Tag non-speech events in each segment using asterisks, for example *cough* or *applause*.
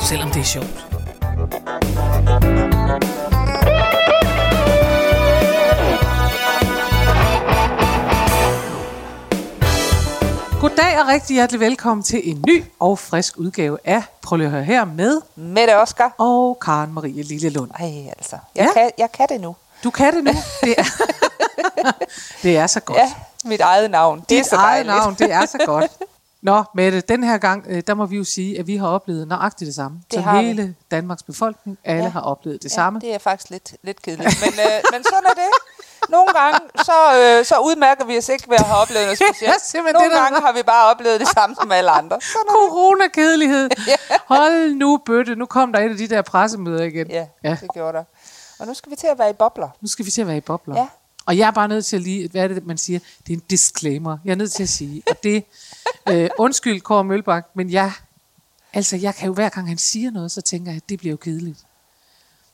selvom det er sjovt. Goddag og rigtig hjertelig velkommen til en ny og frisk udgave af Prøv lige at høre her med Mette Oskar. og Karen Marie Lillelund. Ej, altså. Jeg, Ja. kan, jeg kan det nu. Du kan det nu. Det er, *laughs* *laughs* det er så godt. Ja, mit eget navn. Det Dit er så eget dejligt. navn, det er så godt. *laughs* Nå, Mette, den her gang, øh, der må vi jo sige, at vi har oplevet nøjagtigt det samme. Det så har vi. hele Danmarks befolkning, alle Ja. har oplevet det Ja, samme. det er faktisk lidt, lidt kedeligt. Men, øh, *laughs* men sådan er det. Nogle gange, så, øh, så udmærker vi os ikke ved at have oplevet noget *laughs* specielt. Nogle det, der gange har vi bare oplevet det samme som alle andre. *laughs* Sådan. Corona-kedelighed. Hold nu bøtte. Nu kom der et af de der pressemøder igen. Ja, Ja. det gjorde der. Og nu skal vi til at være i bobler. Nu skal vi til at være i bobler. Ja. Og jeg er bare nødt til at lige, hvad er det, man siger? Det er en disclaimer. Jeg er nødt til at sige, og det, øh, undskyld Kåre Mølbak, men jeg, altså jeg kan jo hver gang han siger noget, så tænker jeg, at det bliver jo kedeligt.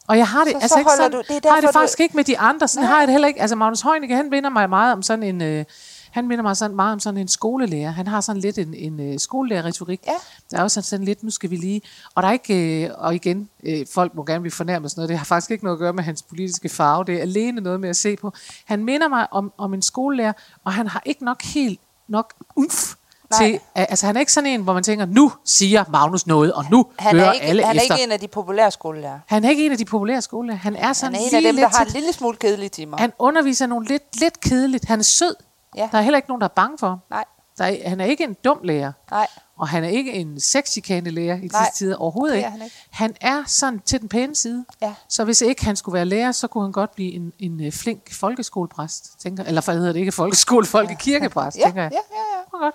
Og jeg har det, Så- altså så ikke holder sådan, du- det er har derfor, det du- faktisk ikke med de andre, sådan Nej. har jeg det heller ikke. Altså Magnus Heunicke, han minder mig meget om sådan en, øh, han minder mig sådan meget om sådan en skolelærer. Han har sådan lidt en, en øh, skolelærer-retorik. Ja. Der er også sådan, sådan lidt, nu skal vi lige... Og der er ikke... Øh, og igen, øh, folk må gerne blive fornærmet sådan noget. Det har faktisk ikke noget at gøre med hans politiske farve. Det er alene noget med at se på. Han minder mig om, om en skolelærer, og han har ikke nok helt nok umf Nej. til... Altså han er ikke sådan en, hvor man tænker, nu siger Magnus noget, og nu Han hører er, ikke, alle han er efter. ikke en af de populære skolelærer. Han er ikke en af de populære skolelærer. Han er sådan Han er en af dem, der har en lille smule kedelige timer. Han underviser nogle lidt, lidt kedeligt. Han er sød. Ja. Der er heller ikke nogen, der er bange for ham. Nej, Der er, han er ikke en dum lærer. nej. Og han er ikke en sexchikane lærer i disse tider overhovedet det ikke. er han ikke. Han er sådan til den pæne side. Ja. Så hvis ikke han skulle være lærer, så kunne han godt blive en, en øh, flink folkeskolepræst. Tænker, eller hvad hedder det ikke folkeskole, folkekirkepræst, Ja, tænker jeg. ja, ja, ja. Var godt.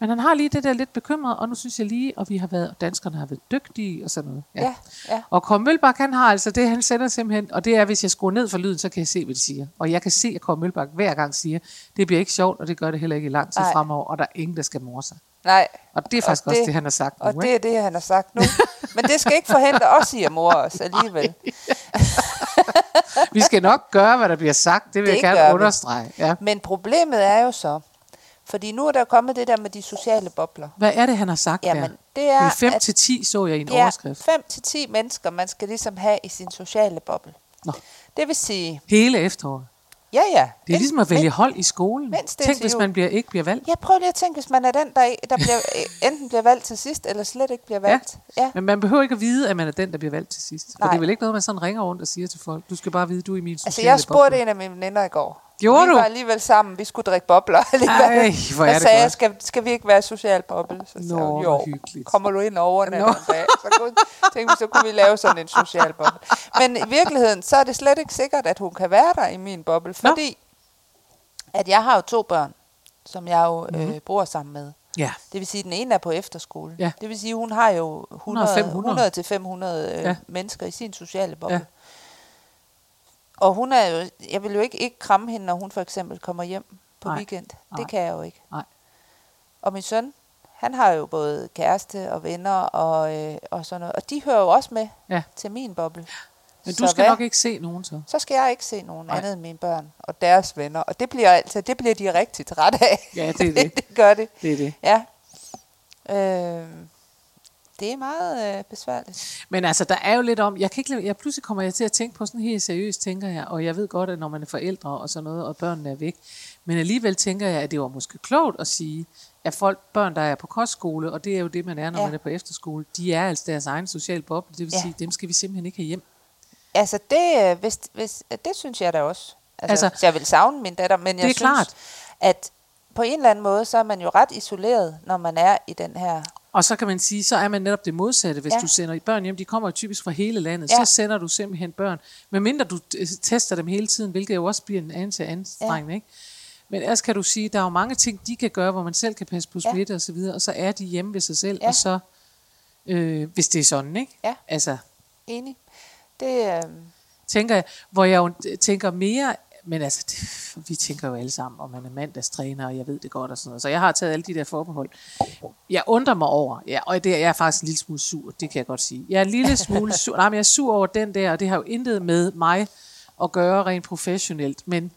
Men han har lige det der lidt bekymret, og nu synes jeg lige, og vi har været, og danskerne har været dygtige og sådan noget. Ja, ja. Og Kåre Mølbak, han har altså det, han sender simpelthen, og det er, hvis jeg skruer ned for lyden, så kan jeg se, hvad de siger. Og jeg kan se, at Kåre Mølbak hver gang siger, det bliver ikke sjovt, og det gør det heller ikke i lang tid Nej. fremover, og der er ingen, der skal morse sig. Nej. Og det er faktisk Og også det- det, han har sagt Og nu. det ikke? er det, han har sagt nu. Men det skal ikke forhindre os i at more os alligevel. *laughs* Vi skal nok gøre, hvad der bliver sagt, det vil Det jeg gerne vi. understrege. Ja. Men problemet er jo så, fordi nu er der kommet det der med de sociale bobler. Hvad er det, han har sagt Jamen, der? det er, 5 at til 10 så jeg i en ja, overskrift. 5 til 10 mennesker, man skal ligesom have i sin sociale boble. Nå. Det vil sige, Hele efteråret. ja ja. Det er ligesom at vælge hold i skolen. det er Tænk, hvis man bliver, ikke bliver valgt. Jeg prøver lige at tænke, hvis man er den, der, der bliver, *laughs* enten bliver valgt til sidst, eller slet ikke bliver valgt. Ja. ja. Men man behøver ikke at vide, at man er den, der bliver valgt til sidst. For Nej. det er vel ikke noget, man sådan ringer rundt og siger til folk. Du skal bare vide, du er i min sociale Altså, jeg spurgte boble. en af mine veninder i går. Gjorde vi du? var alligevel sammen. Vi skulle drikke bobler *laughs* alligevel. Ej, hvor er jeg det sagde, godt. skal, skal vi ikke være social boble? Så sagde Nå, hun, jo, hyggeligt. kommer du ind over Nå. en dag? Så kunne, tænkte vi, så kunne vi lave sådan en social boble. Men i virkeligheden, så er det slet ikke sikkert, at hun kan være der i min boble. Nå. Fordi, at jeg har jo to børn, som jeg jo Mhm. øh, bor sammen med. Ja. Det vil sige, at den ene er på efterskole. Ja. Det vil sige, at hun har jo 100, 500. 100 til 500 øh, Ja. mennesker i sin sociale boble. Ja. Og hun er jo, jeg vil jo ikke, ikke kramme hende, når hun for eksempel kommer hjem på Nej. weekend. Nej. Det kan jeg jo ikke. Nej. Og min søn, han har jo både kæreste og venner og, øh, og sådan noget. Og de hører jo også med Ja. til min boble. Men Så du skal hvad? nok ikke se nogen så. Så skal jeg ikke se nogen Nej. andet end mine børn og deres venner. Og det bliver altså, det bliver de rigtig træt af. Ja, det er *laughs* det. det gør det. Det er det. Ja. Øh, det er meget øh, besværligt. Men altså, der er jo lidt om, jeg kan ikke lade, jeg pludselig kommer jeg til at tænke på sådan helt seriøst, tænker jeg, og jeg ved godt, at når man er forældre og sådan noget, og børnene er væk, men alligevel tænker jeg, at det var måske klogt at sige, at folk, børn, der er på kostskole, og det er jo det, man er, når Ja. man er på efterskole, de er altså deres egen social boble, det vil Ja. sige, dem skal vi simpelthen ikke have hjem. Altså, det, øh, hvis, hvis, det synes jeg da også. Altså, Altså, jeg vil savne min datter, men jeg er synes, klart. at på en eller anden måde, så er man jo ret isoleret, når man er i den her... Og så kan man sige, så er man netop det modsatte, hvis ja. Ja. du sender børn hjem, de kommer jo typisk fra hele landet, Ja. så sender du simpelthen børn, medmindre du øh, tester dem hele tiden, hvilket jo også bliver en anden til anstrengende, ja. ikke? Men ellers kan du sige, der er jo mange ting, de kan gøre, hvor man selv kan passe på Ja. smitte og så videre, og så er de hjemme ved sig selv, Ja. og så Øh, hvis det er sådan, ikke? Ja. Altså, Enig. Det, øh, tænker jeg, hvor jeg jo tænker mere, men altså, det, vi tænker jo alle sammen, om man er mandagstræner, og jeg ved det godt og sådan noget. Så jeg har taget alle de der forbehold. Jeg undrer mig over, ja, og det er jeg er faktisk en lille smule sur, det kan jeg godt sige. Jeg er en lille *laughs* smule sur, nej, men jeg er sur over den der, og det har jo intet med mig at gøre rent professionelt, men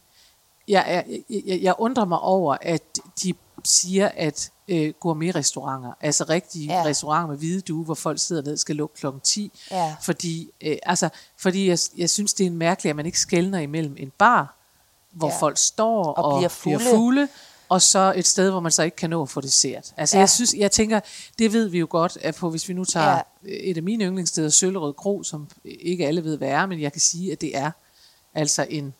jeg, er, jeg, jeg, undrer mig over, at de siger, at øh, gourmet-restauranter, altså rigtige Ja. restauranter med hvide due, hvor folk sidder ned, skal lukke klokken 10, Ja. fordi, øh, altså, fordi jeg, jeg synes, det er mærkeligt, at man ikke skældner imellem en bar, hvor Ja. folk står Og og, bliver bliver fulde. fulde, og så et sted, hvor man så ikke kan nå at få dessert. Altså, Ja. jeg synes, jeg tænker, det ved vi jo godt, at på, hvis vi nu tager Ja. et af mine yndlingssteder, Søllerød Kro, som ikke alle ved, hvad er, men jeg kan sige, at det er altså en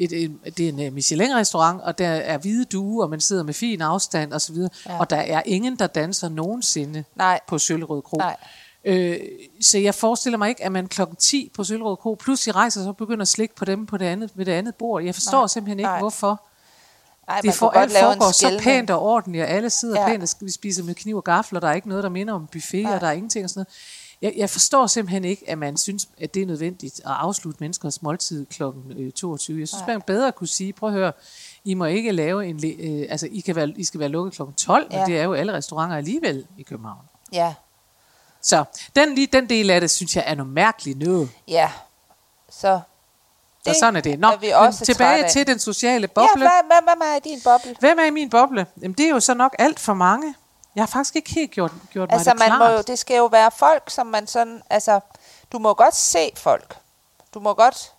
et, et, det er en øh, Michelin-restaurant, og der er hvide due, og man sidder med fin afstand osv., ja. og der er ingen, der danser nogensinde nej, på Søllerød Kro. nej. Øh, så jeg forestiller mig ikke, at man klokken 10 på Søllerød Kro pludselig rejser sig og begynder at slikke på dem på det andet, ved det andet bord. Jeg forstår Nej, simpelthen ikke, nej. hvorfor. nej Det for, alt foregår så pænt og ordentligt, og alle sidder Ja. pænt, og vi spiser med kniv og gaffel, og der er ikke noget, der minder om buffet, Nej. og der er ingenting og sådan noget. Jeg, jeg forstår simpelthen ikke, at man synes, at det er nødvendigt at afslutte menneskers måltid kl. 22. Jeg synes, Nej. man bedre kunne sige, prøv at høre, I må ikke lave en, øh, altså I, kan være, I skal være lukket kl. 12, Ja. men det er jo alle restauranter alligevel i København. Ja, Så den, lige den del af det, synes jeg er noget mærkeligt noget. ja. Så Og sådan er det. Nå, er vi også tilbage til den sociale Ja, boble. hvad, hvad, hvad er din boble? Hvem er i min boble? Jamen, det er jo så nok alt for mange. Jeg har faktisk ikke helt gjort, gjort Altså, mig det man klart. må jo, det skal jo være folk, som man sådan, altså, du må godt se folk. Du må godt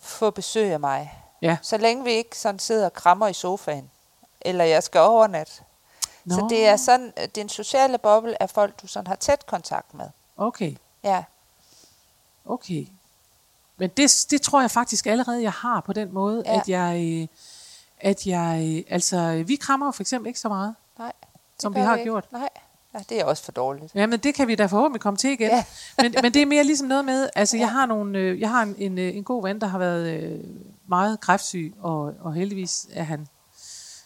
få besøg af mig. Ja. Så længe vi ikke sådan sidder og krammer i sofaen. Eller jeg skal Så det er sådan, at den sociale boble er folk, du sådan har tæt kontakt med. Okay, Ja, okay. Men det, det tror jeg faktisk allerede, jeg har på den måde, Ja. ja. at jeg... øh, At jeg, øh, altså, vi krammer for eksempel ikke så meget, nej. som vi har ikke. gjort. Nej, ja, det er også for dårligt. Jamen, det kan vi da forhåbentlig komme til igen. Ja. Ja. *laughs* men, men det er mere ligesom noget med, altså jeg har, nogle, øh, jeg har en, en, øh, en god ven, der har været øh, meget kræftsyg, og, og heldigvis er han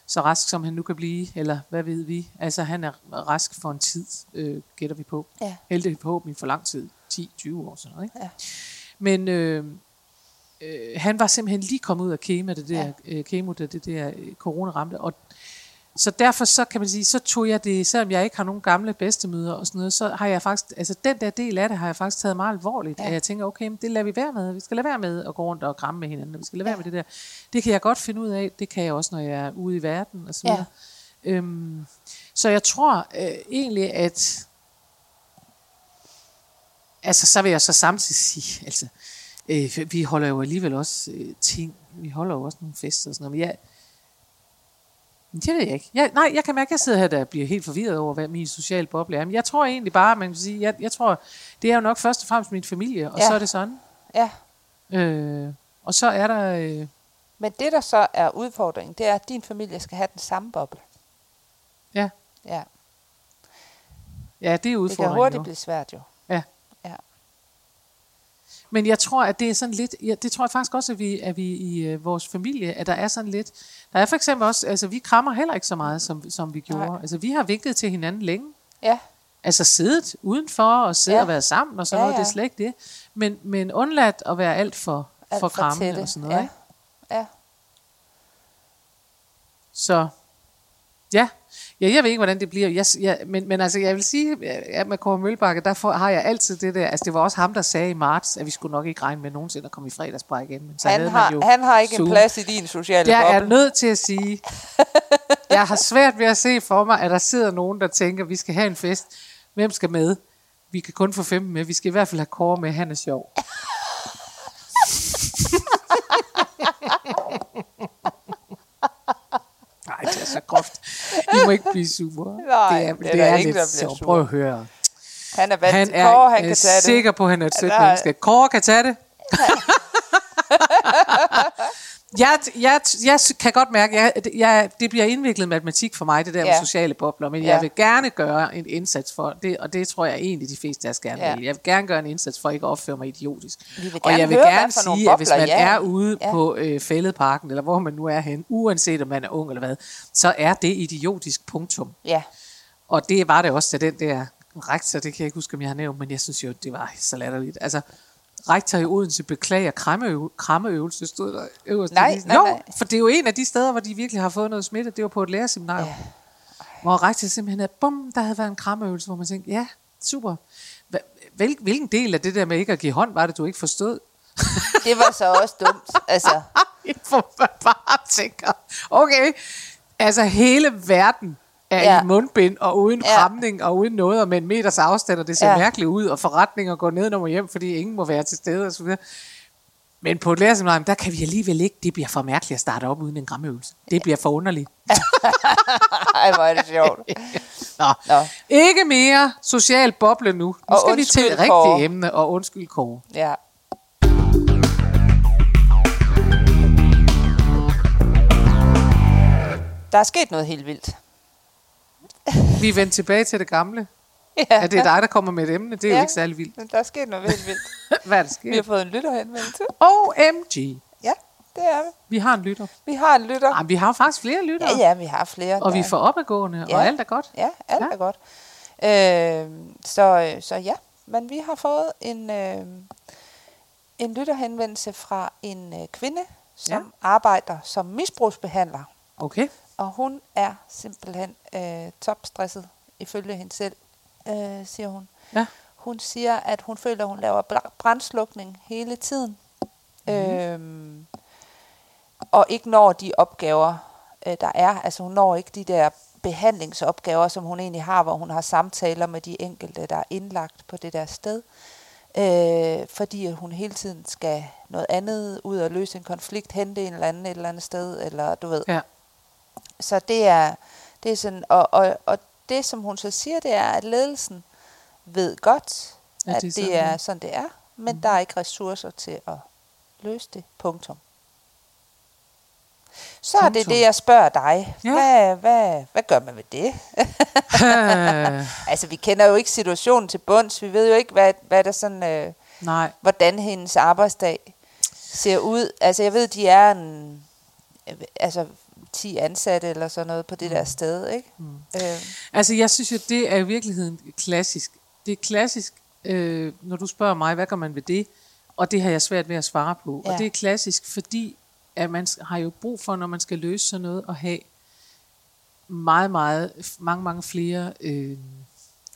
så rask, som han nu kan blive, eller hvad ved vi. Altså han er rask for en tid, øh, gætter vi på. Ja. Heldigvis forhåbentlig for lang tid, 10-20 år sådan noget. Ikke? Ja. Men øh, øh, han var simpelthen lige kommet ud af kemo, det der, Ja. øh, kemo, det, det der øh, corona ramte, og så derfor så kan man sige, så tog jeg det, selvom jeg ikke har nogen gamle bedstemøder og sådan noget, så har jeg faktisk, altså den der del af det har jeg faktisk taget meget alvorligt, Ja. ja. at jeg tænker, okay, men det lader vi være med, vi skal lade være med at gå rundt og kramme med hinanden, vi skal lade være Ja. med det der. Det kan jeg godt finde ud af, det kan jeg også, når jeg er ude i verden og så Ja. videre. Øhm, så jeg tror øh, egentlig, at altså så vil jeg så samtidig sige, *laughs* altså øh, vi holder jo alligevel også øh, ting, vi holder jo også nogle fester og sådan noget, men jeg, det ved jeg ikke. Jeg, nej, jeg kan mærke, at jeg sidder her, der bliver helt forvirret over, hvad min sociale boble er. Men jeg tror egentlig bare, man kan sige, jeg, jeg tror, det er jo nok først og fremmest min familie, og Ja. så er det sådan. Ja, Øh, og så er der, øh, men det der så er udfordringen, det er, at din familie skal have den samme boble. ja, Ja, ja, det er det kan udfordringen hurtigt jo. blive svært jo. Ja. Ja. Men jeg tror, at det er sådan lidt, ja, det tror jeg faktisk også, at vi, at vi i øh, vores familie, at der er sådan lidt, der er for eksempel også, altså vi krammer heller ikke så meget, som, som vi gjorde. Nej. Altså vi har vinket til hinanden længe. Ja, Altså siddet udenfor og siddet Ja. ja. og været sammen og sådan Ja, ja, noget, det er ja. slet ikke det. Men, men undladt at være alt for, alt for krammende tætte. og sådan noget. Ja. Ikke? ja. Så ja. Ja, jeg ved ikke, hvordan det bliver. Jeg, jeg, men, men altså, jeg vil sige, at med Kåre Mølbakke, der får, har jeg altid det der, altså det var også ham, der sagde i marts, at vi skulle nok ikke regne med nogensinde at komme i fredagsbræk igen. Men så Han, havde har, jo han har ikke Zoom. en plads i din sociale Jeg er boble. nødt til at sige, *laughs* jeg har svært ved at se for mig, at der sidder nogen, der tænker, vi skal have en fest. Hvem skal med? Vi kan kun få 15 med. Vi skal i hvert fald have Kåre med. Han er sjov. *laughs* Nej, det er så groft. I må ikke blive sure. *laughs* Nej, det er, det er det er ingen, lidt sure. Prøv at høre. Han er vant Han til er Kåre, han øh, kan tage det. sikker på, at han er et sødt er- menneske. Kåre kan tage det. *laughs* *laughs* jeg, jeg, jeg kan godt mærke, jeg, jeg, det bliver indviklet matematik for mig, det der Ja. med sociale bobler, men Ja. jeg vil gerne gøre en indsats for det, og det tror jeg egentlig de fleste af os gerne Ja. vil. Jeg vil gerne gøre en indsats for ikke at opføre mig idiotisk. Vi vil og jeg vil høre, gerne sige, at hvis bobler man I er ude Ja. på øh, fældeparken, eller hvor man nu er hen, uanset om man er ung eller hvad, så er det idiotisk punktum. Ja, Og det var det også, da den der rektor, det kan jeg ikke huske, om jeg har nævnt, men jeg synes jo, det var så latterligt. Altså, rektor i Odense beklager krammeøv- krammeøvelse, stod der øverst. Nej, nej, jo, nej. for det er jo en af de steder, hvor de virkelig har fået noget smitte. Det var på et lærerseminarium. Ja. Hvor rektor simpelthen havde, bum, der havde været en krammeøvelse, hvor man tænkte, ja, super. Hvil, hvilken del af det der med ikke at give hånd, var det, du ikke forstod? *laughs* Det var så også dumt. Altså, *laughs* Hvor man bare tænker, okay, altså hele verden er ja. I mundbind og uden Ja. kramning og uden noget og med en meters afstand, og det ser ja. Mærkeligt ud, og forretninger går ned og hjem, fordi ingen må være til stede og så videre. Men på et lærerseminarium, der kan vi alligevel ikke, det bliver for mærkeligt at starte op uden en gramøvelse. Det bliver for underligt. *laughs* ej, hvor er det sjovt. *laughs* Nå. Nå. Ikke mere social boble nu. Nu Og skal vi til et rigtigt emne, og undskyld Kåre. Ja. Der er sket noget helt vildt. *laughs* Vi er vendt tilbage til det gamle. Ja, Ja, det er dig, der kommer med et emne. Det er ja. jo Ja. ikke særlig vildt. Men der er sket noget helt vildt. *laughs* Hvad er der Vi har sket? fået en lytterhenvendelse. OMG. Ja, det er vi. Vi har en lytter. Vi har en lytter. Ej, vi har faktisk flere lyttere. Ja, ja, vi har flere. Og vi får opadgående, Ja. og alt er godt. Ja, alt Ja. ja. er godt. Øh, så, så ja, men vi har fået en, øh, en lytterhenvendelse fra en øh, kvinde, som Ja. ja. arbejder som misbrugsbehandler. Okay. Og hun er simpelthen øh, topstresset, ifølge hende selv, øh, siger hun. Ja. Hun siger, at hun føler, at hun laver brandslukning hele tiden. Mm. Øhm, og ikke når de opgaver, øh, der er. Altså hun når ikke de der behandlingsopgaver, som hun egentlig har, hvor hun har samtaler med de enkelte, der er indlagt på det der sted. Øh, fordi hun hele tiden skal noget andet ud og løse en konflikt, hente en eller anden et eller andet sted, eller du ved. Ja. Så det er, det er sådan, og, og, og det som hun så siger, det er, at ledelsen ved godt, Ja, at det er sådan, det er. sådan, det er, men mm. der er ikke ressourcer til at løse det. Punktum. Så er det Punktum. det, jeg spørger dig. Ja. Hvad, hvad, hvad gør man ved det? *laughs* Altså, vi kender jo ikke situationen til bunds. Vi ved jo ikke, hvad, hvad der sådan, øh, nej. hvordan hendes arbejdsdag ser ud. Altså, jeg ved, de er en, altså, 10 ansatte eller sådan noget på det der sted, ikke? Mm. Øh, Altså, jeg synes jo, det er i virkeligheden klassisk. Det er klassisk, øh, når du spørger mig, hvad gør man ved det? Og det har jeg svært ved at svare på. Ja. Og det er klassisk, fordi at man har jo brug for, når man skal løse sådan noget, at have meget, meget, mange, mange flere øh,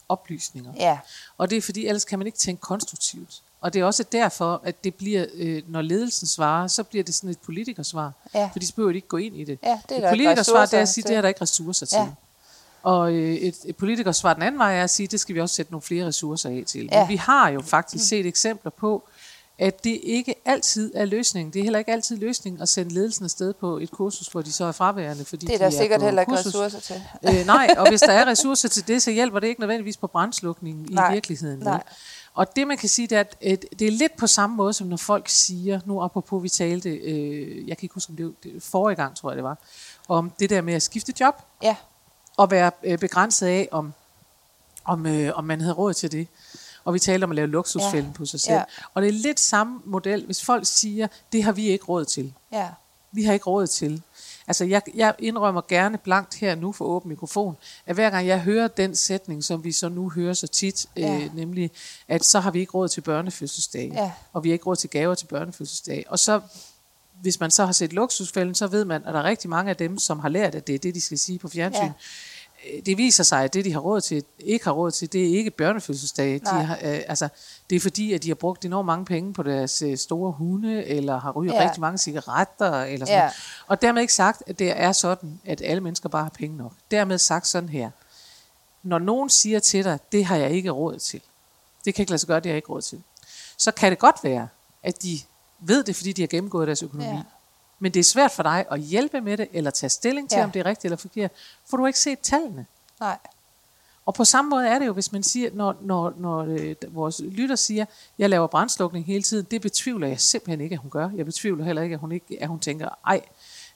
oplysninger. ja, Og det er fordi, ellers kan man ikke tænke konstruktivt. Og det er også derfor, at det bliver, øh, når ledelsen svarer, så bliver det sådan et politikersvar. Ja. For de behøver ikke gå ind i det. Ja, det er et der politikersvar, det er at sige, til. det er der ikke ressourcer til. Ja. Og øh, et, et politikersvar den anden vej er at sige, det skal vi også sætte nogle flere ressourcer af til. Ja. Men vi har jo faktisk set eksempler på, at det ikke altid er løsningen. Det er heller ikke altid løsningen at sende ledelsen afsted på et kursus, hvor de så er fraværende, fordi det er de der sikkert heller ikke ressourcer til. Øh, nej, og hvis der er ressourcer til det, så hjælper det ikke nødvendigvis på brandslukningen i Nej, virkeligheden. vel? Og det man kan sige, det er, at øh, det er lidt på samme måde, som når folk siger, nu apropos vi talte, øh, jeg kan ikke huske, om det var det forrige gang, tror jeg det var, om det der med at skifte job, Ja, og være øh, begrænset af, om, om, øh, om man havde råd til det. Og vi talte om at lave luksusfælden Ja. på sig selv. Ja. Og det er lidt samme model, hvis folk siger, det har vi ikke råd til. ja, Vi har ikke råd til. Altså, jeg, jeg indrømmer gerne blankt her nu for åben mikrofon, at hver gang jeg hører den sætning, som vi så nu hører så tit, Ja. øh, nemlig, at så har vi ikke råd til børnefødselsdage, Ja. og vi har ikke råd til gaver til børnefødselsdage. Og så, hvis man så har set luksusfælden, så ved man, at der er rigtig mange af dem, som har lært, at det er det, de skal sige på fjernsyn. Ja. Øh, Det viser sig, at det, de har råd til, ikke har råd til, det er ikke børnefødselsdage. De har, øh, altså, det er fordi, at de har brugt enormt mange penge på deres øh, store hunde, eller har ryget Ja. rigtig mange cigaretter, eller sådan Ja. noget. Og dermed ikke sagt, at det er sådan, at alle mennesker bare har penge nok. Dermed sagt sådan her. Når nogen siger til dig, det har jeg ikke råd til, det kan ikke lade sig gøre, det har jeg ikke råd til, så kan det godt være, at de ved det, fordi de har gennemgået deres økonomi. Ja. Men det er svært for dig at hjælpe med det, eller tage stilling til, Ja. om det er rigtigt eller forkert, for du har ikke set tallene. nej, Og på samme måde er det jo, hvis man siger, når, når, når øh, vores lytter siger, jeg laver brandslukning hele tiden, det betvivler jeg simpelthen ikke, at hun gør. Jeg betvivler heller ikke, at hun, ikke, at hun tænker, ej,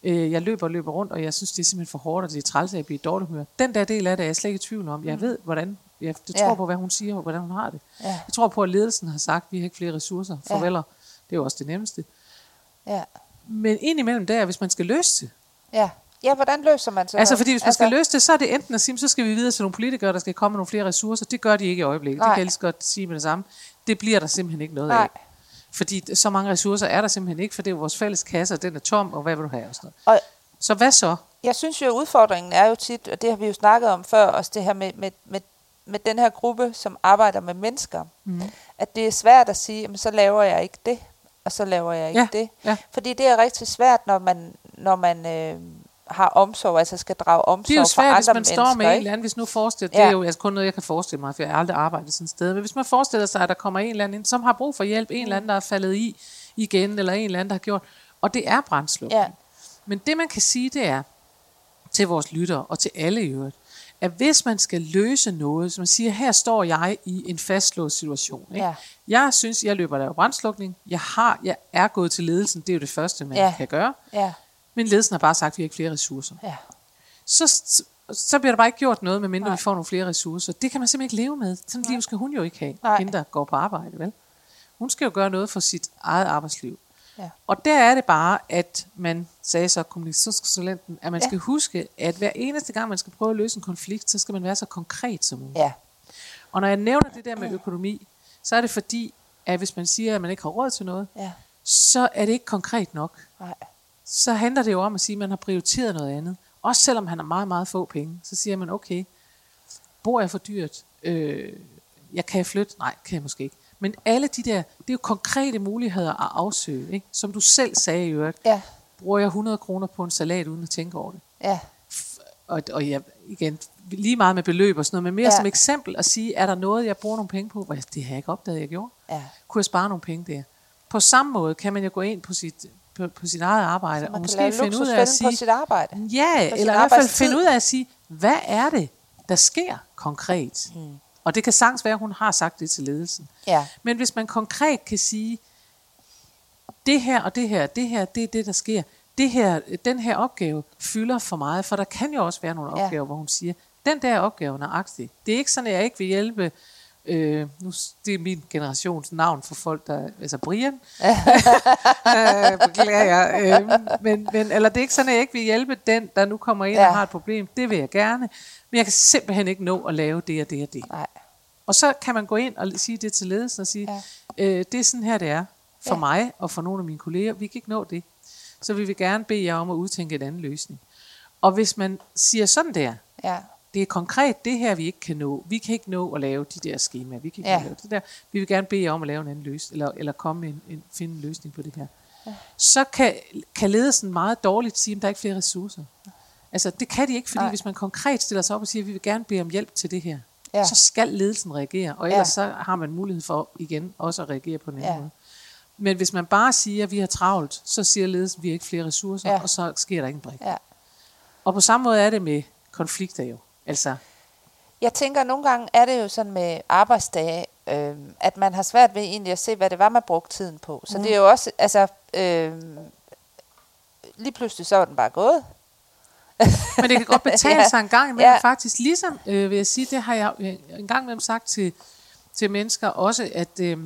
øh, jeg løber og løber rundt, og jeg synes, det er simpelthen for hårdt, og det er træls, at jeg bliver dårlig humør. Den der del af det er jeg slet ikke i tvivl om. Jeg ved, hvordan, jeg det tror Ja. på, hvad hun siger, og hvordan hun har det. Ja. Jeg tror på, at ledelsen har sagt, vi har ikke flere ressourcer. Ja. Farveler. Det er jo også det nemmeste. ja, Men indimellem der, hvis man skal løse det, ja, Ja, hvordan løser man så Altså fordi hvis man skal løse det, så er det enten at sige, så skal vi videre til nogle politikere, der skal komme med nogle flere ressourcer. Det gør de ikke i øjeblikket. Det Nej. kan jeg lige godt sige med det samme. Det bliver der simpelthen ikke noget Nej. af. Fordi så mange ressourcer er der simpelthen ikke, for det er vores fælles kasse, og den er tom, og hvad vil du have? Og sådan noget. Og Så hvad så? jeg synes jo, at udfordringen er jo tit, og det har vi jo snakket om før, også det her med, med, med, med den her gruppe, som arbejder med mennesker, Mm. at det er svært at sige, jamen, så laver jeg ikke det, og så laver jeg ikke Ja, det. ja. Fordi det er rigtig svært, når man, når man øh, har omsorg, altså skal drage omsorg Det er jo for svært, andre hvis man mennesker. står med en eller anden, hvis nu forestiller, Ja. det er jo altså kun noget, jeg kan forestille mig, for jeg har aldrig arbejdet sådan et sted, men hvis man forestiller sig, at der kommer en eller anden som har brug for hjælp, en eller anden, der er faldet i igen, eller en eller anden, der har gjort, og det er brændslukning. Ja. Men det, man kan sige, det er til vores lyttere og til alle i øvrigt, at hvis man skal løse noget, som man siger, her står jeg i en fastlåst situation. Ikke? Ja. Jeg synes, jeg løber der brandslukning. Jeg, har, jeg er gået til ledelsen. Det er jo det første, man Ja. kan gøre. Ja, Men ledelsen har bare sagt, at vi har ikke flere ressourcer. ja, Så, så, så bliver der bare ikke gjort noget, medmindre Nej. vi får nogle flere ressourcer. Det kan man simpelthen ikke leve med. Sådan et liv skal hun jo ikke have, Nej. hende der går på arbejde. Vel? Hun skal jo gøre noget for sit eget arbejdsliv. Ja. Og der er det bare, at man sagde så kommunikationskonsulenten, at man Ja. skal huske, at hver eneste gang, man skal prøve at løse en konflikt, så skal man være så konkret som muligt. ja. Og når jeg nævner det der med økonomi, så er det fordi, at hvis man siger, at man ikke har råd til noget, ja. så er det ikke konkret nok. Nej. Så handler det jo om at sige, at man har prioriteret noget andet. Også selvom han har meget, meget få penge, så siger man, okay, bor jeg for dyrt? Øh, jeg kan jeg flytte? Nej, kan jeg måske ikke. Men alle de der, det er jo konkrete muligheder at afsøge. Ikke? Som du selv sagde i øvrigt, Ja, bruger jeg 100 kroner på en salat uden at tænke over det. ja, Og, og jeg, igen, lige meget med beløb og sådan noget, men mere Ja. som eksempel at sige, er der noget, jeg bruger nogle penge på? Det har jeg ikke opdaget, jeg gjorde. ja. Kunne jeg spare nogle penge der? På samme måde kan man jo gå ind på sit, på, på sit eget arbejde, og måske finde ud af at luksusfælden på sige, sit arbejde. Ja, sin eller i hvert fald finde ud af at sige, hvad er det, der sker konkret? Mm. Og det kan sagtens være, at hun har sagt det til ledelsen. Ja, Men hvis man konkret kan sige, det her og det her, det her, det er det, der sker. Det her, den her opgave fylder for meget, for der kan jo også være nogle Ja. opgaver, hvor hun siger, den der opgave er nøjagtig. Det er ikke sådan, at jeg ikke vil hjælpe, øh, nu, det er min generations navn for folk, der, altså Brian, *laughs* øh, beklager jeg, øh, men, men, eller det er ikke sådan, at jeg ikke vil hjælpe den, der nu kommer ind Ja. og har et problem. Det vil jeg gerne, men jeg kan simpelthen ikke nå at lave det og det og det. nej. Og så kan man gå ind og sige det til ledelsen og sige, ja. øh, det er sådan her, det er for ja. mig og for nogle af mine kolleger. Vi kan ikke nå det. Så vi vil gerne bede jer om at udtænke en anden løsning. Og hvis man siger sådan der, Ja, det er konkret det her, vi ikke kan nå. Vi kan ikke nå at lave de der skemaer. Vi kan ikke Ja. lave det der. Vi vil gerne bede jer om at lave en anden løsning, eller, eller komme med en, en, finde en løsning på det her. Ja. Så kan, kan ledelsen meget dårligt sige, at der er ikke flere ressourcer. Altså, det kan de ikke, fordi Nej. Hvis man konkret stiller sig op og siger, at vi vil gerne bede om hjælp til det her, Ja. så skal ledelsen reagere, og ellers Ja. så har man mulighed for igen også at reagere på en anden Ja. måde. Men hvis man bare siger, at vi har travlt, så siger ledelsen, at vi har ikke flere ressourcer, Ja. ja. og så sker der ikke en brik. ja. Og på samme måde er det med konflikter jo. Altså, Jeg tænker, at nogle gange er det jo sådan med arbejdsdage, øh, at man har svært ved egentlig at se, hvad det var, man brugte tiden på. Så mm. det er jo også, altså, øh, lige pludselig så var den bare gået. *laughs* Men det kan godt betale *laughs* Ja. sig en gang imellem Ja. faktisk. Ligesom, øh, vil jeg sige, det har jeg øh, en gang imellem sagt til, til mennesker også, at øh,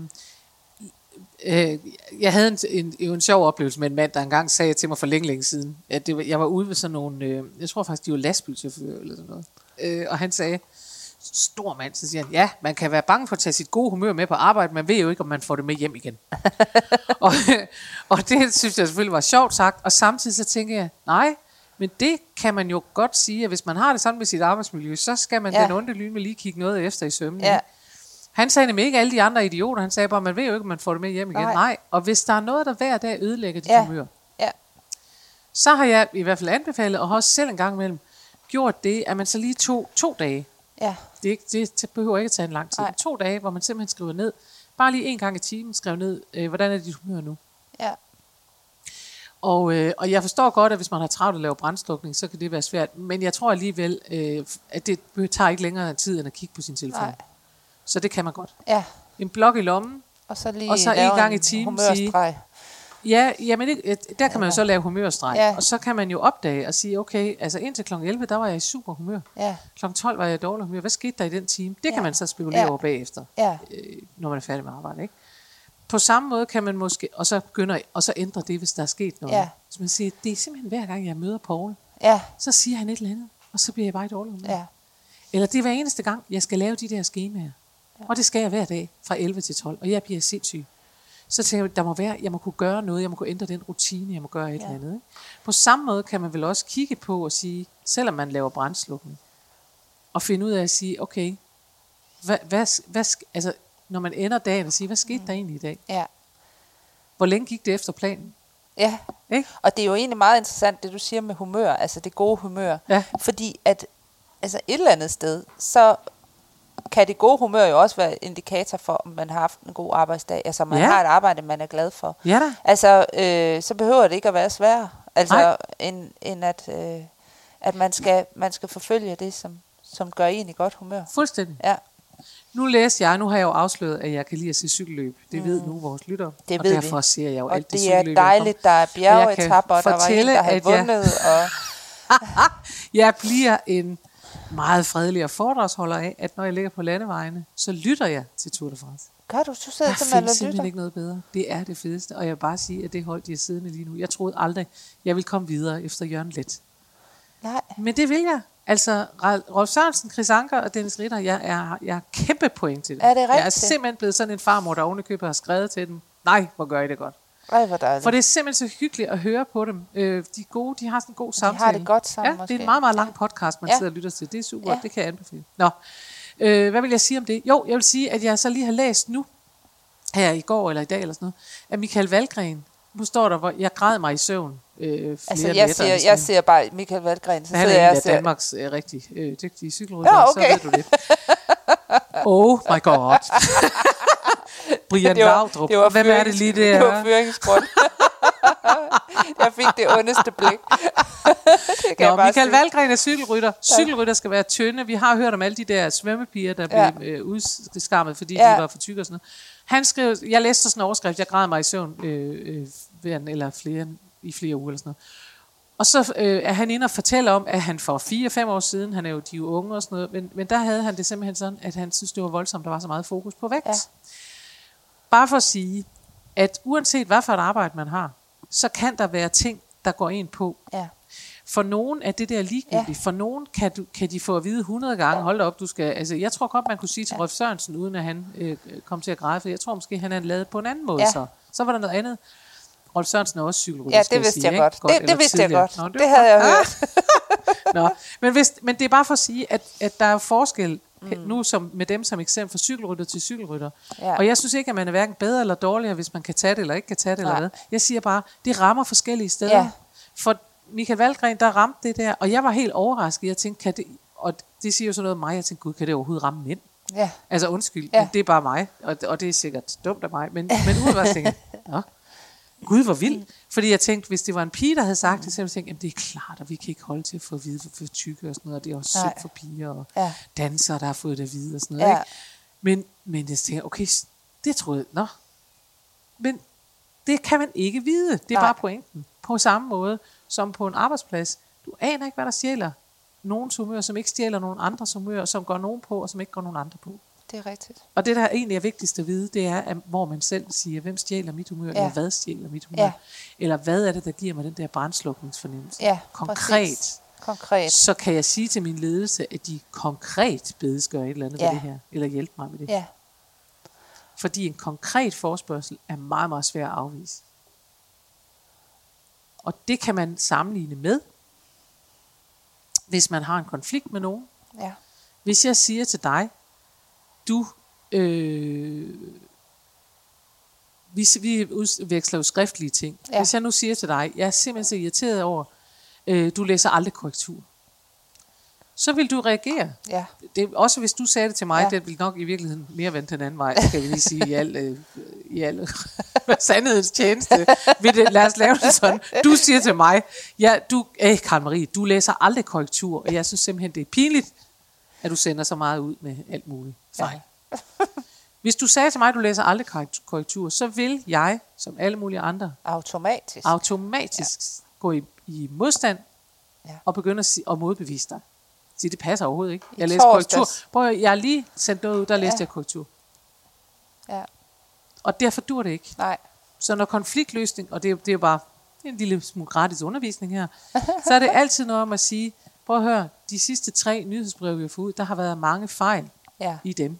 øh, jeg havde en, en, jo en sjov oplevelse med en mand, der engang sagde til mig for længe, længe siden, at det, jeg var ude ved sådan nogle, øh, jeg tror faktisk, de var lastbilchauffører eller sådan noget. Øh, og han sagde, stor mand, så siger han, ja, man kan være bange for at tage sit gode humør med på arbejde, man ved jo ikke, om man får det med hjem igen. *laughs* og, og det synes jeg selvfølgelig var sjovt sagt, og samtidig så tænker jeg, nej, men det kan man jo godt sige, at hvis man har det sådan med sit arbejdsmiljø, så skal man Ja. den onde lyn med lige kigge noget efter i sømmen. Ja. Han sagde nemlig ikke alle de andre idioter, han sagde bare, man ved jo ikke, om man får det med hjem igen. Nej. Nej, og hvis der er noget, der hver dag ødelægger dit Ja. humør, Ja, så har jeg i hvert fald anbefalet, og også selv en gang imellem gjort det, at man så lige tog to dage, ja, det, er ikke, det, behøver ikke at tage en lang tid. Nej. To dage, hvor man simpelthen skriver ned, bare lige en gang i timen skriver ned, øh, hvordan er dit humør nu? ja, Og, øh, og jeg forstår godt, at hvis man har travlt at lave brandslukning, så kan det være svært. Men jeg tror alligevel, øh, at det tager ikke længere tid, end at kigge på sin telefon. Nej. Så det kan man godt. ja. En blok i lommen. Og så lige Og så en gang i timen sige-. Ja, jamen det, øh, der kan man jo så lave humørstreg. Ja. Og så kan man jo opdage og sige, okay, altså indtil kl. 11, der var jeg i super humør. Ja, Kl. 12 var jeg i dårlig humør. Hvad skete der i den time? Det Ja. kan man så spekulere Ja. over bagefter, ja, øh, når man er færdig med arbejde. Ikke? På samme måde kan man måske, og så begynder, og så ændre det, hvis der er sket noget. Ja. Så man siger, det er simpelthen hver gang, jeg møder Paul, Ja, så siger han et eller andet, og så bliver jeg bare i dårlig humør. ja, Eller det er hver eneste gang, jeg skal lave de der skemaer. Ja. Og det skal jeg hver dag fra 11 til 12, og jeg bliver sindssyg. Så tænker jeg, der må være, jeg må kunne gøre noget, jeg må kunne ændre den rutine, jeg må gøre et Ja. eller andet. Ikke? På samme måde kan man vel også kigge på og sige, selvom man laver brandslukning, og finde ud af at sige, okay, hvad, hvad, hvad, altså, når man ender dagen og siger, hvad skete der egentlig i dag? ja. Hvor længe gik det efter planen? Ja, Ikke? og det er jo egentlig meget interessant, det du siger med humør, altså det gode humør. Ja. Fordi at altså et eller andet sted, så kan det gode humør jo også være indikator for, om man har haft en god arbejdsdag. Altså man Ja. har et arbejde, man er glad for. Ja da. Altså, øh, så behøver det ikke at være sværere, altså, Nej. end, end at, øh, at man, skal, man skal forfølge det, som, som gør en i godt humør. Fuldstændig. Ja, Nu læste jeg, nu har jeg jo afsløret, at jeg kan lide at se cykelløb. Det ved nu vores lytter. Det og ved vi. derfor ser jeg jo og alt det det er cykelløb. jeg kommer. dejligt, der er bjergetapper, der var en, der havde at jeg- vundet, og *laughs* Jeg bliver en meget fredelig foredragsholder af, at når jeg ligger på landevejene, så lytter jeg til Tour de France. gør du, du sidder Der simpelthen findes og simpelthen lytter. ikke noget bedre. Det er det fedeste. Og jeg vil bare sige, at det hold, de er siddende lige nu. Jeg troede aldrig, jeg ville komme videre efter Jørgen Let. Nej, Men det vil jeg. Altså, Rolf Sørensen, Chris Anker og Dennis Ritter, jeg er, jeg er kæmpe point til det. Er det Jeg er rigtigt? simpelthen blevet sådan en farmor, der ovenikøbet har skrevet til dem. Nej, hvor gør I det godt. Ej, hvor dejligt. For det er simpelthen så hyggeligt at høre på dem. Øh, de er gode, de har sådan en god har samtale. det godt sammen, Ja, det er måske. en meget, meget lang podcast, man Ja. sidder og lytter til. Det er super, Ja. det kan jeg anbefale. Nå, øh, hvad vil jeg sige om det? Jo, jeg vil sige, at jeg så lige har læst nu, her i går eller i dag eller sådan noget, at Michael Valgren, nu står der, hvor jeg græd mig i søvn øh, flere altså, jeg nætter ser, eller jeg ser bare Michael Valgren, så Han sidder er en af Danmarks øh, rigtig øh, dygtige cykelrytter, Ja, okay. så ved du det. *laughs* Oh my god. *laughs* Brian det var, Laudrup. det var Hvem er det lige, det Det er? var fyringsgrund. *laughs* jeg fik det ondeste blik. *laughs* det kan Nå, Michael sige. Valgren er cykelrytter. Cykelrytter skal være tynde. Vi har hørt om alle de der svømmepiger, der Ja. blev øh, udskammet, fordi Ja. de var for tykke og sådan noget. Han skrev, jeg læste sådan en overskrift, jeg græd mig i søvn, øh, øh, eller flere, i flere uger eller sådan noget. Og så øh, er han inde og fortæller om, at han for 4-5 år siden, han er jo de er jo unge og sådan noget, men, men der havde han det simpelthen sådan, at han synes, det var voldsomt, der var så meget fokus på vægt. Ja. Bare for at sige, at uanset hvad for et arbejde man har, så kan der være ting, der går ind på, Ja. for nogen er det der ligegyldigt. Ja. For nogen kan, du, kan de få at vide 100 gange, hold da op, du skal... Altså, jeg tror godt, man kunne sige til ja. Rolf Sørensen, uden at han øh, kom til at græde, for jeg tror måske, han er lavet på en anden måde Ja. så. Så var der noget andet. Rolf Sørensen er også cykelrytter, Ja, skal det vidste sige, jeg ikke? godt. Det, det vidste jeg tidligere. godt. Nå, det var havde jeg godt. hørt. *laughs* Nå, men, hvis, men det er bare for at sige, at, at der er forskel mm. nu som, med dem som eksempel fra cykelrytter til cykelrytter. Ja. Og jeg synes ikke, at man er hverken bedre eller dårligere, hvis man kan tage det eller ikke kan tage det. Eller hvad. Jeg siger bare, det rammer forskellige steder. Ja. For Michael Valgren, der ramte det der, og jeg var helt overrasket. Jeg tænkte, kan det, og det siger jo sådan noget om mig, jeg tænkte, gud, kan det overhovedet ramme mænd? Ja. Altså undskyld, Ja. men det er bare mig, og, og det er sikkert dumt af mig, men, men umiddelbart tænkte jeg, *laughs* gud hvor vildt. Fordi jeg tænkte, hvis det var en pige, der havde sagt det, så ville jeg tænke, jamen det er klart, og vi kan ikke holde til at få at vide, hvor tykke og sådan noget, og det er også synd for piger og Ja. dansere, der har fået det at vide og sådan noget. Ja. Ikke? Men, men jeg tænker, okay, det troede jeg, nå. Men det kan man ikke vide. Det er Nej. bare pointen. På samme måde som på en arbejdsplads. Du aner ikke, hvad der stjæler nogen humør, som ikke stjæler nogen andre humør, som går nogen på, og som ikke går nogen andre på. Det er rigtigt. Og det, der egentlig er vigtigst at vide, det er, at, hvor man selv siger, hvem stjæler mit humør, Ja. eller hvad stjæler mit humør, Ja. eller hvad er det, der giver mig den der brandslukningsfornemmelse. Ja, Konkret, præcis. Konkret. så kan jeg sige til min ledelse, at de konkret bedes gøre et eller andet Ja. med det her, eller hjælpe mig med det. Ja. Fordi en konkret forspørgsel er meget, meget svær at afvise. Og det kan man sammenligne med, hvis man har en konflikt med nogen. Ja. Hvis jeg siger til dig, du, øh, vi, vi udveksler jo skriftlige ting. Ja. Hvis jeg nu siger til dig, jeg er simpelthen så irriteret over, øh, du læser aldrig korrektur. Så vil du reagere. Ja. Det, også hvis du sagde det til mig, Ja. det vil nok i virkeligheden mere vende den anden vej, skal vi lige sige, i al, øh, i al *laughs* sandhedens tjeneste. Vil det, lad os lave det sådan. Du siger til mig, ja, du, øh, Karen Marie, du læser aldrig korrektur, og jeg synes simpelthen, det er pinligt, at du sender så meget ud med alt muligt. Ja. Hvis du sagde til mig, at du læser aldrig korrekt- korrektur, så vil jeg, som alle mulige andre, Automatisk. automatisk ja. gå i, i modstand Ja. og begynde at, sige, at modbevise dig. Sige, det passer overhovedet ikke. I Jeg læser torsdags. korrektur. Prøv, at- jeg har lige sendt noget ud, der læste Ja. jeg korrektur. Ja. Og derfor dur det ikke. Nej. Så når konfliktløsning, og det, er- det er jo bare en lille smule gratis undervisning her, så er det *laughs* altid noget om at sige, prøv at høre, de sidste tre nyhedsbreve, vi har fået ud, der har været mange fejl Ja. i dem.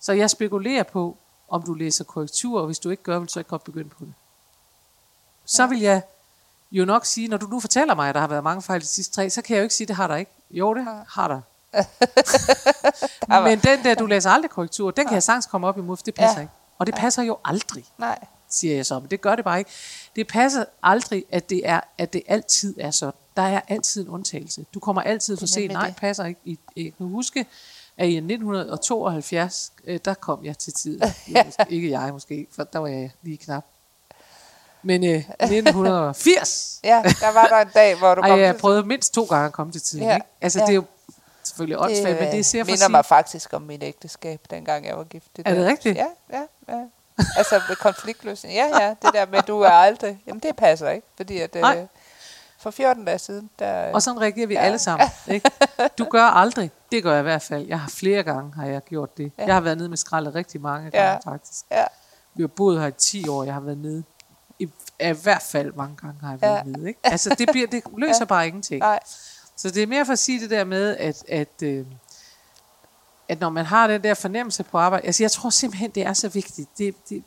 Så jeg spekulerer på, om du læser korrektur, og hvis du ikke gør, vil du så ikke godt begynde på det. Så vil jeg jo nok sige, når du nu fortæller mig, at der har været mange fejl de sidste tre, så kan jeg jo ikke sige, at det har der ikke. Jo, det har der. *laughs* Men den der, du læser aldrig korrektur, den kan jeg sagtens komme op imod, for det passer Ja. ikke. Og det passer jo aldrig, Nej. siger jeg så, men det gør det bare ikke. Det passer aldrig, at det, er, at det altid er sådan. Der er altid en undtagelse. Du kommer altid for Det sent. Nej, det. passer ikke. I, jeg kan huske, at i 1972, øh, der kom jeg til tiden. *laughs* ja. Ikke jeg måske, for der var jeg lige knap. Men øh, 1980, *laughs* Ja, der var der en dag, hvor du ej, kom jeg til... prøvede mindst to gange at komme til tiden. Ja, Ikke? Altså, ja. det er jo selvfølgelig åndssvagt, men det ser for minder at sige, mig faktisk om mit ægteskab, dengang jeg var gift. Er det der. rigtigt? Ja, ja, ja. Altså med konfliktløsning. Ja, ja, det der med, du er aldrig... Jamen, det passer ikke, fordi at... Nej. Øh, for 14 dage siden, der... Og sådan reagerer vi ja. alle sammen. *laughs* Ikke? Du gør aldrig. Det gør jeg i hvert fald. Jeg har flere gange har jeg gjort det. Ja. Ja. Jeg har været nede med skraldet rigtig mange Ja. gange faktisk. Ja, Vi har boet her i 10 år. Jeg har været nede. I, I hvert fald mange gange har jeg været Ja. nede. Ikke? Altså det, bliver, det *laughs* løser Ja. bare ingenting. nej. Så det er mere for at sige det der med, at, at, øh, at når man har den der fornemmelse på arbejde, altså jeg tror simpelthen, det er så vigtigt. Det, det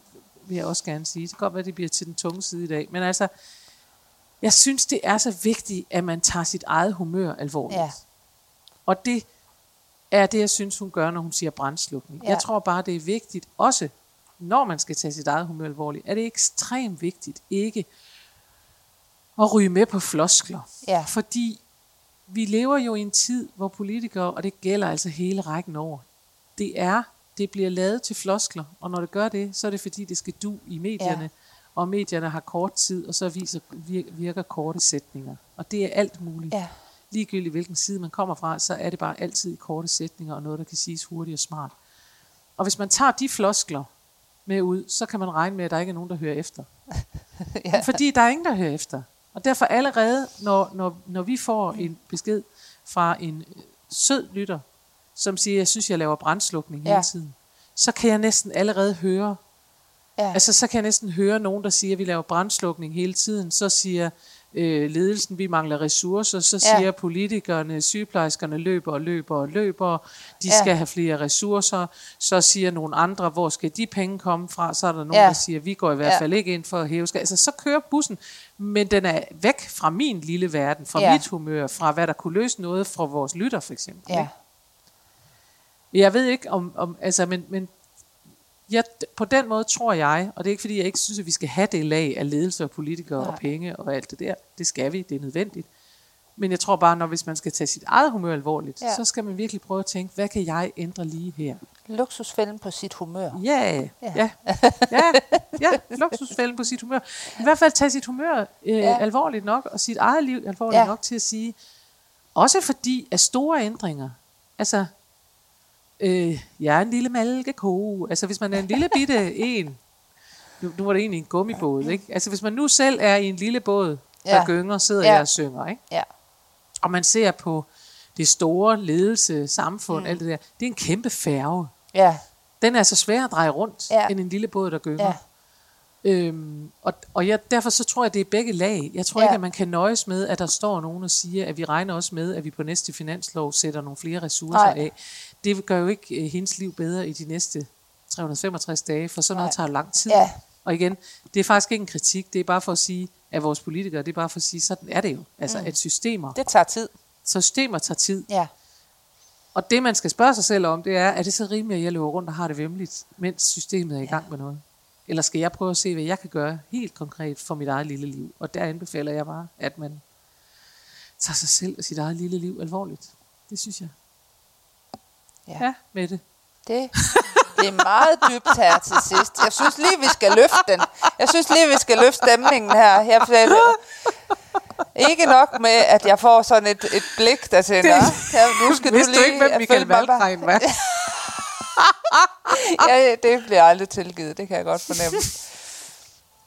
vil jeg også gerne sige. Det kan godt være, det bliver til den tunge side i dag. Men altså, jeg synes, det er så vigtigt, at man tager sit eget humør alvorligt. Ja. Og det er det, jeg synes, hun gør, når hun siger brandslukning. Ja. Ja. Jeg tror bare, det er vigtigt, også når man skal tage sit eget humør alvorligt, er det ekstremt vigtigt ikke at ryge med på floskler. Ja. Fordi vi lever jo i en tid, hvor politikere, og det gælder altså hele rækken over, det er, det bliver lavet til floskler, og når det gør det, så er det fordi, det skal du i medierne, ja. Og medierne har kort tid, og så viser, vir- virker korte sætninger. Og det er alt muligt. Ja. Ligegyldigt hvilken side man kommer fra, så er det bare altid i korte sætninger, og noget, der kan siges hurtigt og smart. Og hvis man tager de floskler med ud, så kan man regne med, at der ikke er nogen, der hører efter. *laughs* Ja. Fordi der er ingen, der hører efter. Og derfor allerede, når, når, når vi får en besked fra en øh, sød lytter, som siger, jeg synes, jeg laver brandslukning hele Ja. tiden, så kan jeg næsten allerede høre, Ja. altså så kan jeg næsten høre nogen, der siger, at vi laver brandslukning hele tiden. Så siger øh, ledelsen, vi mangler ressourcer. Så Ja. siger politikerne, sygeplejerskerne løber og løber og løber. De Ja. skal have flere ressourcer. Så siger nogle andre, hvor skal de penge komme fra? Så er der nogen, Ja. der siger, vi går i hvert Ja. fald ikke ind for at hæve skat. Altså så kører bussen, men den er væk fra min lille verden, fra Ja. mit humør, fra hvad der kunne løse noget fra vores lytter for eksempel. Ja. ikke? Jeg ved ikke om, om altså, men, men jeg, på den måde tror jeg, og det er ikke fordi, jeg ikke synes, at vi skal have det lag af ledelse og politikere Nej. og penge og alt det der. Det skal vi, det er nødvendigt. Men jeg tror bare, når hvis man skal tage sit eget humør alvorligt, ja. Så skal man virkelig prøve at tænke, hvad kan jeg ændre lige her? Luksusfælden på sit humør. Ja, Ja. ja, ja, ja, luksusfælden på sit humør. I hvert fald tage sit humør øh, ja. Alvorligt nok, og sit eget liv alvorligt. Ja. nok til at sige, også fordi at store ændringer, altså, øh, jeg er en lille malkeko, altså hvis man er en lille bitte *laughs* en, nu, nu var det egentlig en gummibåd, ikke? Altså hvis man nu selv er i en lille båd, der Ja. gynger, sidder Ja. jeg og synger, ikke? Ja. og man ser på det store ledelse, samfund, mm. alt det der, det er en kæmpe færge. Ja. Den er altså svær at dreje rundt, ja. End en lille båd, der gynger. Ja. Øhm, og og jeg, derfor så tror jeg, det er begge lag. Jeg tror. Ja. ikke, at man kan nøjes med, at der står nogen og siger, at vi regner også med, at vi på næste finanslov sætter nogle flere ressourcer Nej. af. Det gør jo ikke øh, hendes liv bedre i de næste 365 dage, for sådan noget Nej. tager lang tid. Ja. Og igen, det er faktisk ikke en kritik, det er bare for at sige, at vores politikere, det er bare for at sige, sådan er det jo. Altså, mm. at systemer, Det tager tid. systemer tager tid. Ja. Og det, man skal spørge sig selv om, det er, er det så rimeligt, at jeg løber rundt og har det vemmeligt, mens systemet er i gang med noget? Eller skal jeg prøve at se, hvad jeg kan gøre helt konkret for mit eget lille liv? Og der anbefaler jeg bare, at man tager sig selv og sit eget lille liv alvorligt. Det synes jeg. Ja. Ja, med det. Det, det er meget dybt her til sidst. Jeg synes lige, vi skal løfte den. Jeg synes lige, vi skal løfte stemningen her. Jeg, ikke nok med, at jeg får sådan et, et blik, der tænker, ja, nu skal Vidste du du lige... ikke, hvem Michael Valgren var? *laughs* ja, det bliver aldrig tilgivet, det kan jeg godt fornemme.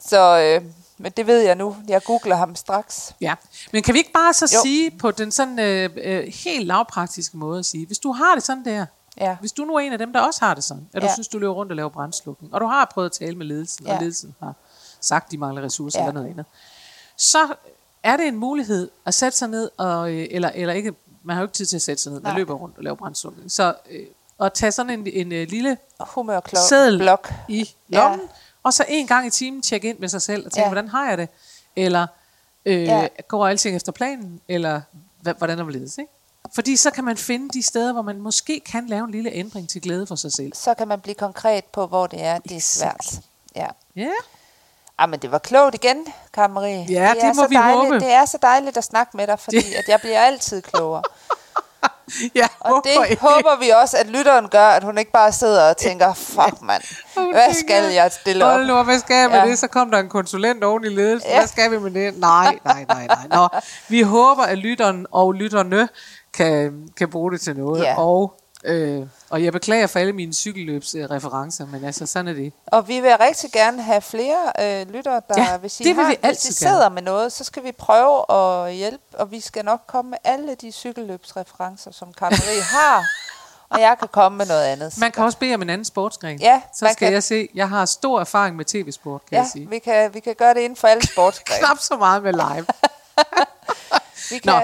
Så, øh, men det ved jeg nu. Jeg googler ham straks. Ja, men kan vi ikke bare så Jo. sige på den sådan øh, øh, helt lavpraktiske måde at sige, hvis du har det sådan der, Ja. hvis du nu er en af dem, der også har det sådan, at du Ja. synes, du løber rundt og laver brandslukning, og du har prøvet at tale med ledelsen, ja. og ledelsen har sagt, de mangler ressourcer Ja. eller noget andet. Så er det en mulighed at sætte sig ned, og, øh, eller, eller ikke, man har jo ikke tid til at sætte sig ned, man Nej. løber rundt og laver brandslukning. Så øh, at tage sådan en, en øh, lille Humørklok. seddel Blok. i lommen, Ja. Og så en gang i timen tjekke ind med sig selv og tænke, Ja. hvordan har jeg det? Eller øh, Ja. går alting efter planen? Eller hvordan er det ikke? Fordi så kan man finde de steder, hvor man måske kan lave en lille ændring til glæde for sig selv. Så kan man blive konkret på, hvor det er, det er svært. Ja. Ja, Ah, men det var klogt igen, Karen Marie. Ja, det er må så vi dejligt, håbe. Det er så dejligt at snakke med dig, fordi at jeg bliver altid klogere. *laughs* ja *laughs* Og det håber vi også, at lytteren gør, at hun ikke bare sidder og tænker, fuck mand, hvad skal jeg stille op? Hold nu, hvad skal jeg med Ja. det? Så kom der en konsulent oven i ledelsen. Ja. Hvad skal vi med det? Nej, nej, nej, nej. Nå, vi håber, at lytteren og lytterne kan, kan bruge det til noget. Ja. Og, øh, og jeg beklager for alle mine cykelløbsreferencer, men altså, sådan er det. Og vi vil rigtig gerne have flere øh, lyttere, der Ja, hvis I, det vil har, vi hvis I sidder med noget, så skal vi prøve at hjælpe, og vi skal nok komme med alle de cykelløbsreferencer, som Marie *laughs* har, og jeg kan komme med noget andet. Man kan også bede om en anden sportsgren. Ja, så skal kan- jeg se. Jeg har stor erfaring med tv-sport, kan ja, jeg sige. vi kan, vi kan gøre det inden for alle *laughs* sportsgrene. Knap så meget med live. *laughs* Vi kan, Nå,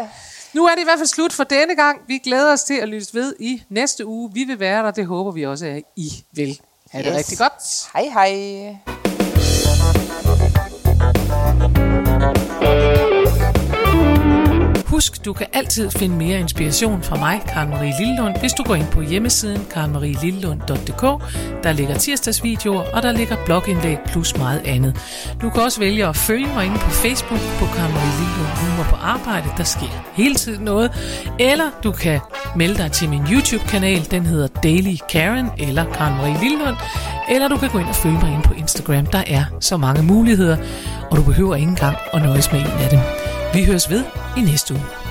nu er det i hvert fald slut for denne gang. Vi glæder os til at lyttes ved i næste uge. Vi vil være der, det håber vi også, at I vil. Ha' det Yes. rigtig godt. Hej hej. Husk, du kan altid finde mere inspiration fra mig, Karen Marie Lillelund, hvis du går ind på hjemmesiden karenmarielillelund.dk. Der ligger tirsdagsvideoer, og der ligger blogindlæg plus meget andet. Du kan også vælge at følge mig inde på Facebook på Karen Marie Lillelund Humor på arbejde. Der sker hele tiden noget. Eller du kan melde dig til min YouTube-kanal. Den hedder Daily Karen eller Karen Marie Lillelund. Eller du kan gå ind og følge mig inde på Instagram. Der er så mange muligheder, og du behøver ikke engang at nøjes med en af dem. Vi høres ved i næste uge.